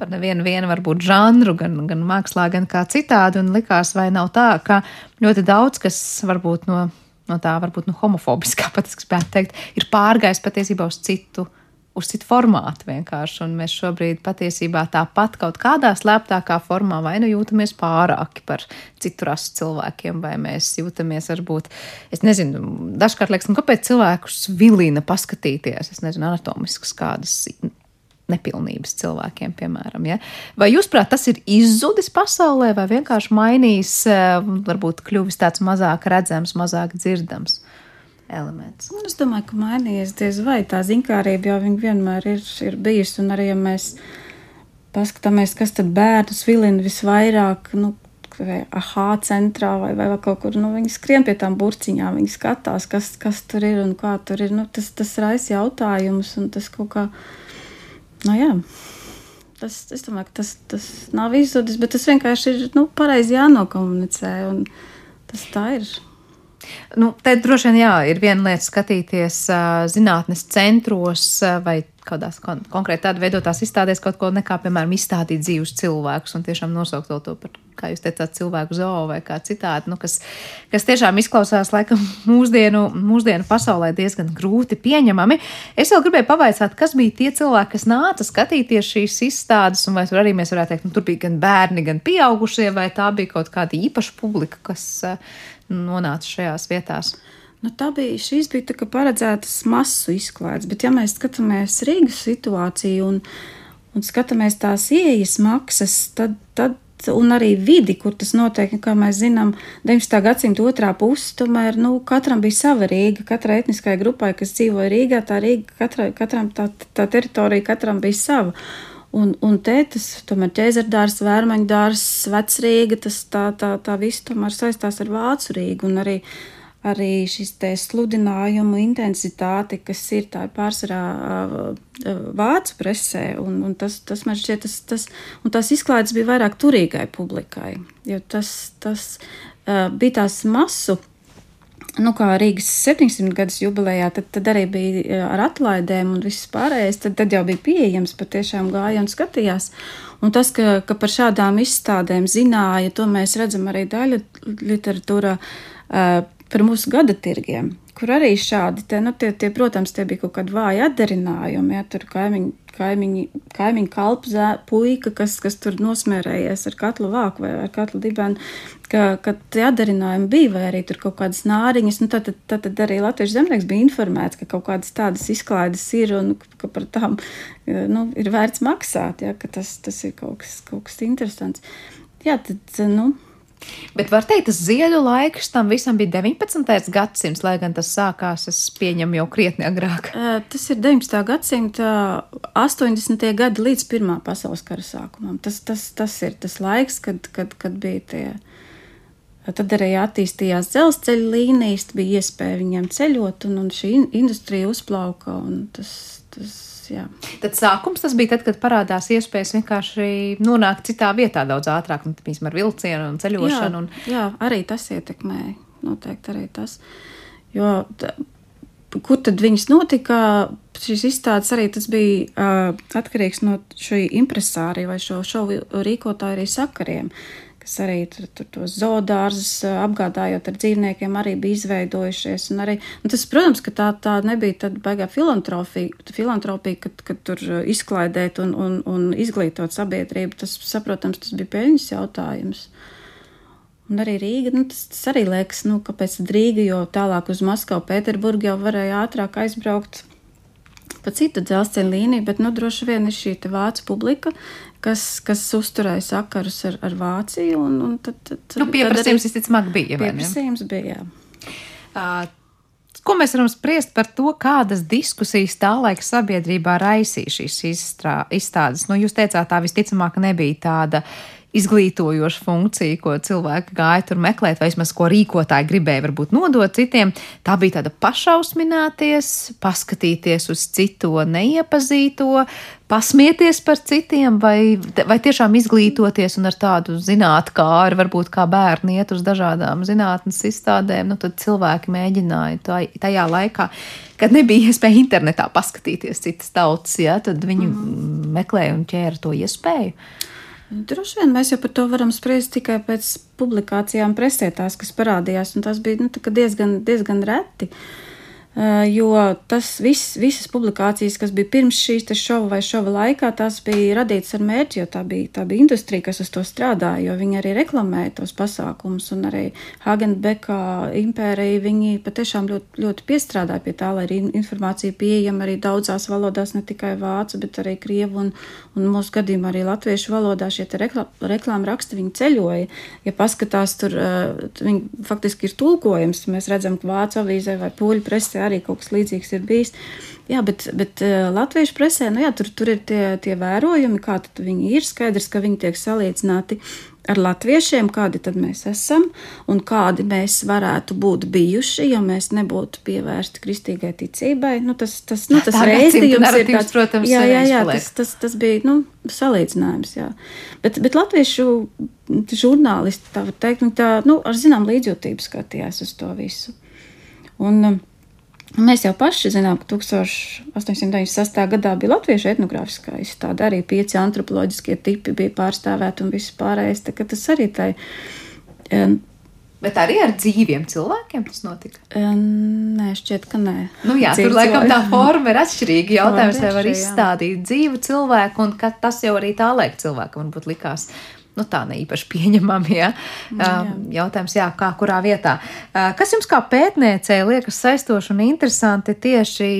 par nevienu vienu varbūt žanru, gan, gan mākslā, gan kā citādi, un likās, vai nav tā, ka ļoti daudz, kas varbūt no, no tā, varbūt no homofobiskā, pat es gribētu teikt, ir pārgājis patiesībā uz citu uz citu formātu vienkārši. Un mēs šobrīd patiesībā tāpat kaut kādā slēptākā formā vai nu jūtamies pārāki par citu rasu cilvēkiem, vai mēs jūtamies varbūt, es nezinu, dažkārt liekas, nu, kāpēc cilvēkus vilina paskatīties, es nezinu, anatomiskas kādas nepilnības cilvēkiem, piemēram. Ja? Vai jūs, prāt, tas ir izzudis pasaulē, vai vienkārši mainījis, eh, varbūt kļuvis tāds mazāk redzams, mazāk dzirdams? Elements. Es domāju, ka mainījies diez vai tā zinkārība jau vienmēr ir, ir bijusi. Un arī, ja mēs paskatāmies, kas tad bērnus vilina visvairāk, nu, vai aha centrā vai, vai kaut kur. Nu, viņi skrien pie tām burciņām, viņi skatās, kas, kas tur ir un kā tur ir. Nu, tas, tas raisa jautājumus un tas kaut kā Nu, jā. Tas, es domāju, ka tas, tas nav izzudis, bet tas vienkārši ir nu, pareizi jānokomunicē. Tas tā ir. Nu, te droši vien jā, ir viena lieta skatīties zinātnes centros vai kādās kon konkrēti tādu veidotās izstādēs kaut ko nekā, piemēram, izstādīt dzīvus cilvēkus un tiešām nosaukt to par, kā jūs teicāt, cilvēku zoo vai kā citādi, nu, kas, kas tiešām izklausās laikam mūsdienu, mūsdienu pasaulē diezgan grūti pieņemami. Es vēl gribēju pavaicāt, kas bija tie cilvēki, kas nāca skatīties šīs izstādes, un vai tur arī mēs varētu teikt, nu, tur bija gan bērni, gan pieaugušie, vai tā bija kaut kāda īpaša publika, kas nonāca šajās vietās. Nu, tā bija, šīs bija paredzētas masu izklaides, bet ja mēs skatāmies Rīgas situāciju un, un skatāmies tās ieejas maksas, tad, tad un arī vidi, kur tas notiek, kā mēs zinām, 19. gadsimta otrā puse, tomēr nu, katram bija sava Rīga, katrai etniskai grupai, kas dzīvoja Rīgā, tā Rīga, katrai, katram tā, tā teritorija katram bija sava. Un, un te tas, tomēr ķēzardārs, vērmaņdārs, vecrīga, tas tā, tā, tā viss tomēr saistās ar Vācu Rīgu un arī arī šis sludinājumu intensitāte, kas ir tā pārsvarā vācu presē, un, un tas, tas man šķiet, tas, tas, un tās izklaides bija vairāk turīgai publikai, jo tas, tas bija tās masu. Nu, kā Rīgas 700 gadus jubilejā, tad, tad arī bija ar atlaidēm un viss pārējais. Tad, tad jau bija pieejams, patiešām gāja un skatījās. Un tas, ka, ka par šādām izstādēm zināja, to mēs redzam arī daļa literatūrā. Uh, par mūsu gada tirgiem, kur arī šādi, te, nu, tie, tie, protams, tie bija kaut kādi vāji atdarinājumi, ja tur kaimiņi, kaimiņi, kaimiņi kalpzē, puika, kas, kas tur nosmērējies ar katlu vāku vai ar katlu dibenu, ka, ka tie atdarinājumi bija, vai arī tur kaut kādas nāriņas, nu, tad, tad, tad arī Latviešu zemnieks bija informēts, ka kaut kādas tādas izklaides ir un ka par tām, nu, ir vērts maksāt, ja, ka tas, tas ir kaut kas, kaut kas interesants. Jā, tad, nu, Bet var teikt, tas ziedu laiks tam visam bija 19. gadsimts, lai gan tas sākās, es pieņemu, jau krietni agrāk. Tas ir 19. gadsimta 80. gadi līdz Pirmā pasaules kara sākumam. Tas, tas, tas ir tas laiks, kad, kad, kad bija tie. Tad arī attīstījās dzelzceļa līnijas, bija iespēja viņiem ceļot, un, un šī industrija uzplauka. Tas, tas jā. Tad sākums tas bija tad, kad parādās iespējas vienkārši nonākt citā vietā daudz ātrāk, un, piemēram, ar vilcienu un ceļošanu. Jā, un... jā arī tas ietekmēja. Noteikti arī tas. Jo, tā, kur tad viņas notika? Šīs izstādes arī tas bija uh, atkarīgs no šī impresārija vai šo šovu rīkotāju arī sakariem. Uh, kas arī tur, tur tos zoodārzus apgādājot ar dzīvniekiem, arī bija izveidojušies. Arī, tas, protams, ka tā, tā nebija tāda baigā filantropija, filantropija kad, kad tur izklaidēt un, un, un izglītot sabiedrību. Tas, saprotams, tas bija peļņas jautājums. Un arī Rīga, nu, tas, tas arī liekas, nu, kāpēc Rīga, jo tālāk uz Maskavu, Pēterburgu jau varēja ātrāk aizbraukt pa citu dzelzceļa līniju, bet nu, droši vien ir šī vācu publika, kas, kas uzturēja sakarus ar, ar Vāciju. Un, un tad, tad, nu, pieprasījums visticamāk bija. Pieprasījums bija, jā. Uh, Ko mēs varam spriest par to, kādas diskusijas tā laika sabiedrībā raisīja šīs izstādes? Nu, jūs teicāt, tā visticamāk nebija tāda izglītojoša funkcija, ko cilvēki gāja tur meklēt, vai vismaz ko rīkotāji gribēja varbūt nodot citiem. Tā bija tāda pašausmināties, paskatīties uz citu neiepazīto, pasmieties par citiem, vai, vai tiešām izglītoties un ar tādu zināt, kā ar varbūt kā bērni iet uz dažādām zinātnes izstādēm, nu tad cilvēki mēģināja tajā laikā, kad nebija iespēja internetā paskatīties citas tautas, ja, tad viņi mm. meklēja un ķēra to iespēju. Droši vien mēs jau par to varam spriest tikai pēc publikācijām presē, tās, kas parādījās, un tas bija nu, diezgan, diezgan reti. Jo tas viss, visas publikācijas, kas bija pirms šīs šova vai šova laikā, tās bija radītas ar mērķi, jo tā bija, tā bija industrija, kas uz to strādāja, jo viņi arī reklamēja tos pasākumus, un arī Hagenbeka impērija, viņi patiešām ļoti, ļoti piestrādāja pie tā, lai arī informācija pieejama arī daudzās valodās, ne tikai vācu, bet arī krievu un, un mūsu gadījumā arī latviešu valodā šie rekla, reklāma raksti, viņi ceļoja. Ja paskatās tur, viņi faktiski ir tulkojums, mēs redzam, ka vācu avīzē vai poļu presē arī kaut kas līdzīgs ir bijis. Jā, bet, bet latviešu presē, nu jā, tur, tur ir tie, tie vērojumi, kā viņi ir. Skaidrs, ka viņi tiek salīdzināti ar latviešiem, kādi tad mēs esam un kādi mēs varētu būt bijuši, ja mēs nebūtu pievērsti kristīgai ticībai. Nu, tas tas, nu, tas reizījums ir tāds, protams, jā, jā, jā, tas, tas, tas bija nu, salīdzinājums. Jā. Bet, bet latviešu žurnālisti, tā var teikt, nu, tā, nu, ar zinām līdzjūtību skatījās uz to visu. Un, um, Mēs jau paši zinām, ka 1896. gadā bija Latviešu etnogrāfiskā izstāde, arī pieci antropoloģiskie tipi bija pārstāvēti un viss pārējais. Tas arī tai. Um, Bet arī ar dzīviem cilvēkiem tas notika? Nē, šķiet, ka nē. Nu jā, Dzīvi tur laikam tā forma ir atšķirīga. Jautājums, vai var izstādīt dzīvu cilvēku, un tas jau arī tā laika cilvēkam varbūt likās nu, tā ne īpaši pieņemami. Ja? Nu, jā. Jautājums, jā, kā kurā vietā. Kas jums kā pētniecei liekas saistoši un interesanti tieši?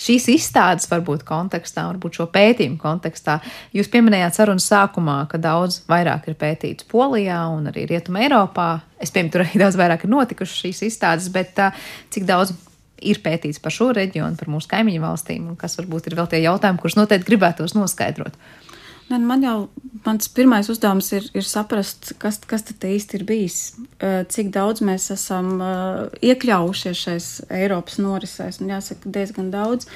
Šīs izstādes varbūt kontekstā, varbūt šo pētījumu kontekstā. Jūs pieminējāt sarunas sākumā, ka daudz vairāk ir pētīts Polijā un arī Rietumē Eiropā. Es pieņemu, tur arī daudz vairāk ir notikušas šīs izstādes, bet cik daudz ir pētīts par šo reģionu, par mūsu kaimiņu valstīm, un kas varbūt ir vēl tie jautājumi, kurus noteikti gribētos noskaidrot. Uh, Ne, man jau mans pirmais uzdevums ir, ir saprast, kas, kas tad īsti ir bijis, cik daudz mēs esam iekļaujušies šais Eiropas norisēs. Un jāsaka, diezgan daudz.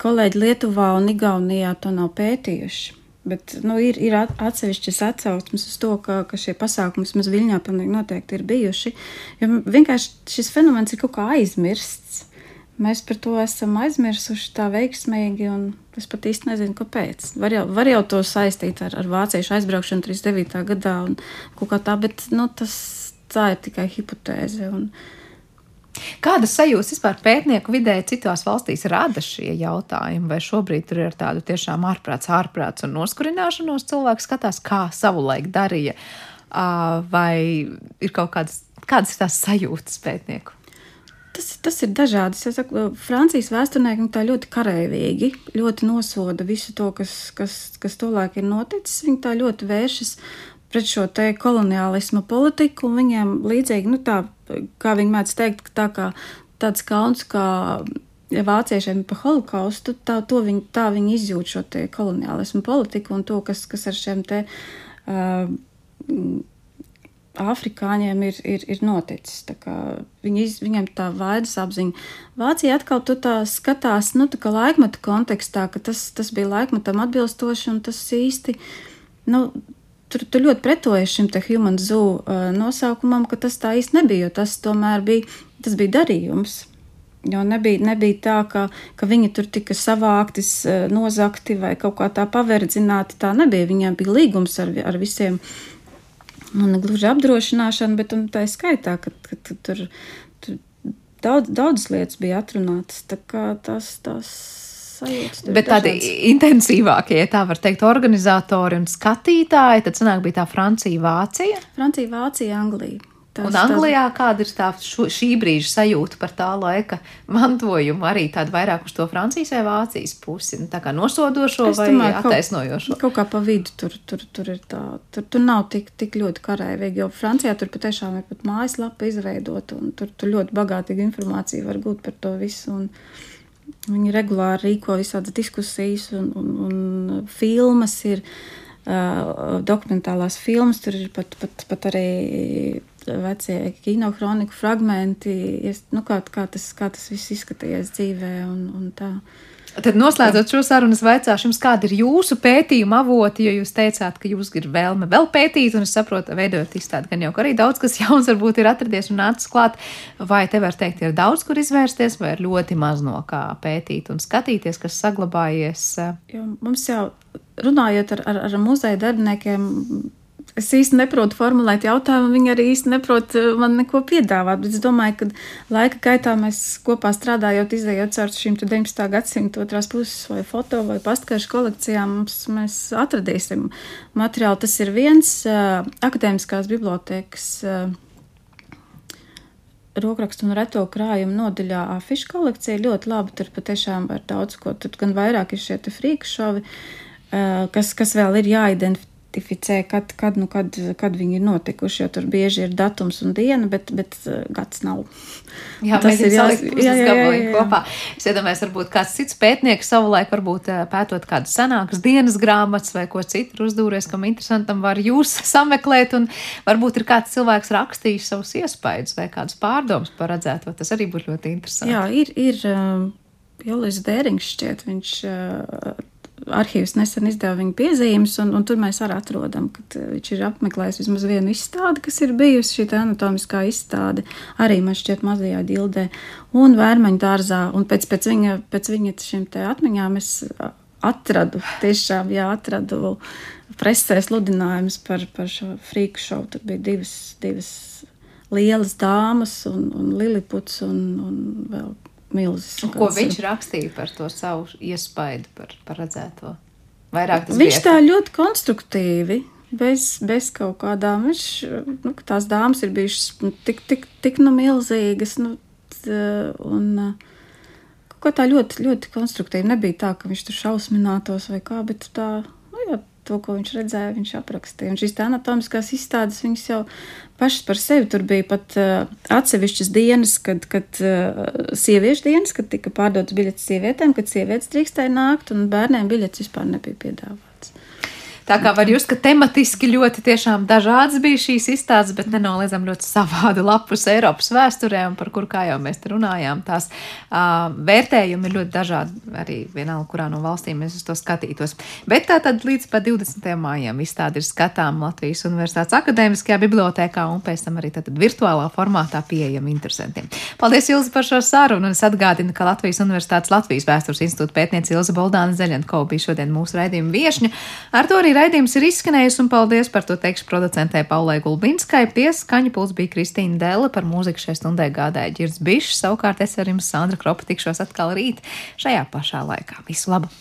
Kolēģi Lietuvā un Igaunijā to nav pētījuši. Bet nu, ir, ir atsevišķas atsauksmes uz to, ka, ka šie pasākumi vismaz Viļņā pilnīgi noteikti ir bijuši. Jo vienkārši šis fenomens ir kaut kā aizmirsts. Mēs par to esam aizmirsuši tā veiksmīgi, un es pat īsti nezinu, kāpēc. Var jau, var jau to saistīt ar, ar vāciešu aizbraukšanu 39. gadā un kaut kā tā, bet nu, tas, tā ir tikai hipotēze. Un, Kādas sajūtas vispār pētnieku vidē citās valstīs rada šie jautājumi? Vai šobrīd tur ir tāda tiešām ārprāts, ārprāts un noskurināšanos cilvēks skatās, kā savulaik darīja? Vai ir kaut kādas, kādas ir tās sajūtas pētnieku? Tas, tas ir dažādi. Es saku, Francijas vēsturnieki tā ļoti karavīgi, ļoti nosoda visu to, kas, kas, kas tolaik ir noticis. Viņi tā ļoti vēršas pret šo te koloniālismu politiku, un viņiem līdzīgi, nu tā, kā viņi mēdz teikt, tā kā tāds kauns, kā vāciešiem pa holokaustu, tā, viņi, tā viņi izjūt šo te koloniālismu politiku un to, kas, kas ar šiem te. Uh, afrikāņiem ir, ir, ir noticis. Viņi, viņiem tā vainas apziņa. Vācija atkal tā skatās, nu, tā kā laikmeta kontekstā, ka tas, tas bija laikmetam atbilstoši un tas īsti, nu, tur, tur ļoti pretojas šim te human zoo uh, nosaukumam, ka tas tā īsti nebija, jo tas tomēr bija, tas bija darījums. Jo nebija, nebija tā, ka, ka viņi tur tika savākti, nozakti vai kaut kā tā paverdzināti. Tā nebija. Viņiem bija līgums ar, ar visiem nu, ne gluži apdrošināšana, bet tā skaitā, ka, ka, ka tur, tur daudz, daudzas lietas bija atrunātas. Tā kā tas, tas sajūtas. Bet tādi intensīvākie, ja tā var teikt, organizatori un skatītāji, tad sanāk bija tā Francija, Vācija. Francija, Vācija, Anglija. Tas, un Anglijā tas... kāda ir tā šo, šī brīža sajūta par tā laika mantojumu, arī tāda vairāk uz to Francijas vai Vācijas pusi, nu, tā kā nosodošo es vai domāju, attaisnojošo? Kaut, kaut kā pa vidu tur, tur, tur ir tā, tur, tur nav tik, tik ļoti karēvīgi, jo Francijā tur patiešām ir pat mājaslapa izveidota, un tur, tur ļoti bagātīga informācija var būt par to visu. Un, Viņi regulāri rīko visādas diskusijas, un, un, un filmas ir uh, dokumentālās filmas. Tur ir pat, pat, pat arī vecie kino kroniku fragmenti, nu, kā, kā, tas, kā tas viss izskatījās dzīvē. Un, un tā. Tad, noslēdzot šo sarunu, es vaicāšu jums, kāda ir jūsu pētījuma avoti, jo jūs teicāt, ka jūs gribat vēlme vēl pētīt, un es saprotu, veidojot izstādi, gan jau arī daudz kas jauns varbūt ir atradies un nācis klāt. Vai te var teikt, ir daudz, kur izvērsties, vai ir ļoti maz no kā pētīt un skatīties, kas saglabājies? Jo mums jau runājot ar, ar, ar muzeja darbiniekiem, es īsti neprotu formulēt jautājumu, viņi arī īsti neprot eh, man neko piedāvāt. Bet es domāju, ka laika gaitā mēs kopā strādājot, izējot caur šīm 19. gadsimta otrās puses vai foto vai pastkaršu kolekcijām, mēs atradīsim materiālu. Tas ir viens uh, akadēmiskās bibliotekas. Uh, Rokrakstu un reto krājumu nodaļā afišu kolekcija ļoti labi. Tur patiešām var daudz ko. Tur gan vairāk ir šie frīku šovi, uh, kas, kas vēl ir jāidentificē identificē, kad, kad, nu, kad, kad viņi ir notikuši. Jo tur bieži ir datums un diena, bet, bet uh, gads nav. Jā, tas ir jāsaka, jā, jā, jā, jā. kopā. Es iedomājos, varbūt kāds cits pētnieks savulaik, varbūt uh, pētot kādas senākas dienas grāmatas vai ko citu uzdūries, kam interesantam var jūs sameklēt, un varbūt ir kāds cilvēks rakstījis savus iespaidus vai kādus pārdomus par redzēto. Tas arī būtu ļoti interesanti. Jā, ir, ir um, Jolis Dērings šķiet, viņš uh, arhīvs nesen izdeva viņa piezīmes, un, un tur mēs arī atrodam, ka uh, viņš ir apmeklējis vismaz vienu izstādi, kas ir bijusi šī anatomiskā izstāde, arī man šķiet mazajā dildē, un vērmeņu dārzā, un pēc, pēc, viņa, pēc viņa šiem te atmiņām es atradu, tiešām, jā, atradu presē sludinājumus par, par šo frīku šovu. Tur bija divas, divas lielas dāmas un, un liliputs un, un vēl milzis. Ko viņš rakstīja par to savu iespaidu par, par redzēto? Vairāk tas viņš bija. tā ļoti konstruktīvi. Bez, bez kaut kādām, viņš, nu, tās dāmas ir bijušas nu, tik, tik, tik nu milzīgas, nu, un kaut kā tā ļoti, ļoti konstruktīvi. Nebija tā, ka viņš tur šausminātos vai kā, bet tā, to, ko viņš redzēja, viņš aprakstīja. Un šīs anatomiskās izstādes, viņas jau pašas par sevi tur bija pat uh, atsevišķas dienas, kad, kad uh, sieviešu dienas, kad tika pārdotas biļetes sievietēm, kad sievietes drīkstēja nākt, un bērniem biļetes vispār nebija piedāvātas. Tā kā var just, ka tematiski ļoti tiešām dažādas bija šīs izstādes, bet nenoliedzam ļoti savādu lapus Eiropas vēsturē, un par kur, kā jau mēs runājām, tās uh, vērtējumi ir ļoti dažādi, arī vienalga, kurā no valstīm mēs uz to skatītos. Bet tā tad līdz pat 20. mājām izstāde ir skatām Latvijas Universitātes akadēmiskajā bibliotēkā un pēc tam arī tad virtuālā formātā pieejama interesantiem. Paldies, Ilzi, par šo sarunu, un es atgādinu, ka Latvijas Universitātes Latvijas vēstures institūta pētniece Ilza Boldāna Zeļenko bija šodien mūsu raidījuma viešņa. Ar to arī raidījums ir izskanējis, un paldies par to teikšu producentē Paulai Gulbinskai. Pie skaņa puls bija Kristīna Dēle, par mūziku šai stundai gādāja Girds Bišs, savukārt es ar jums Sandra Kropa tikšos atkal rīt šajā pašā laikā. Visu labu!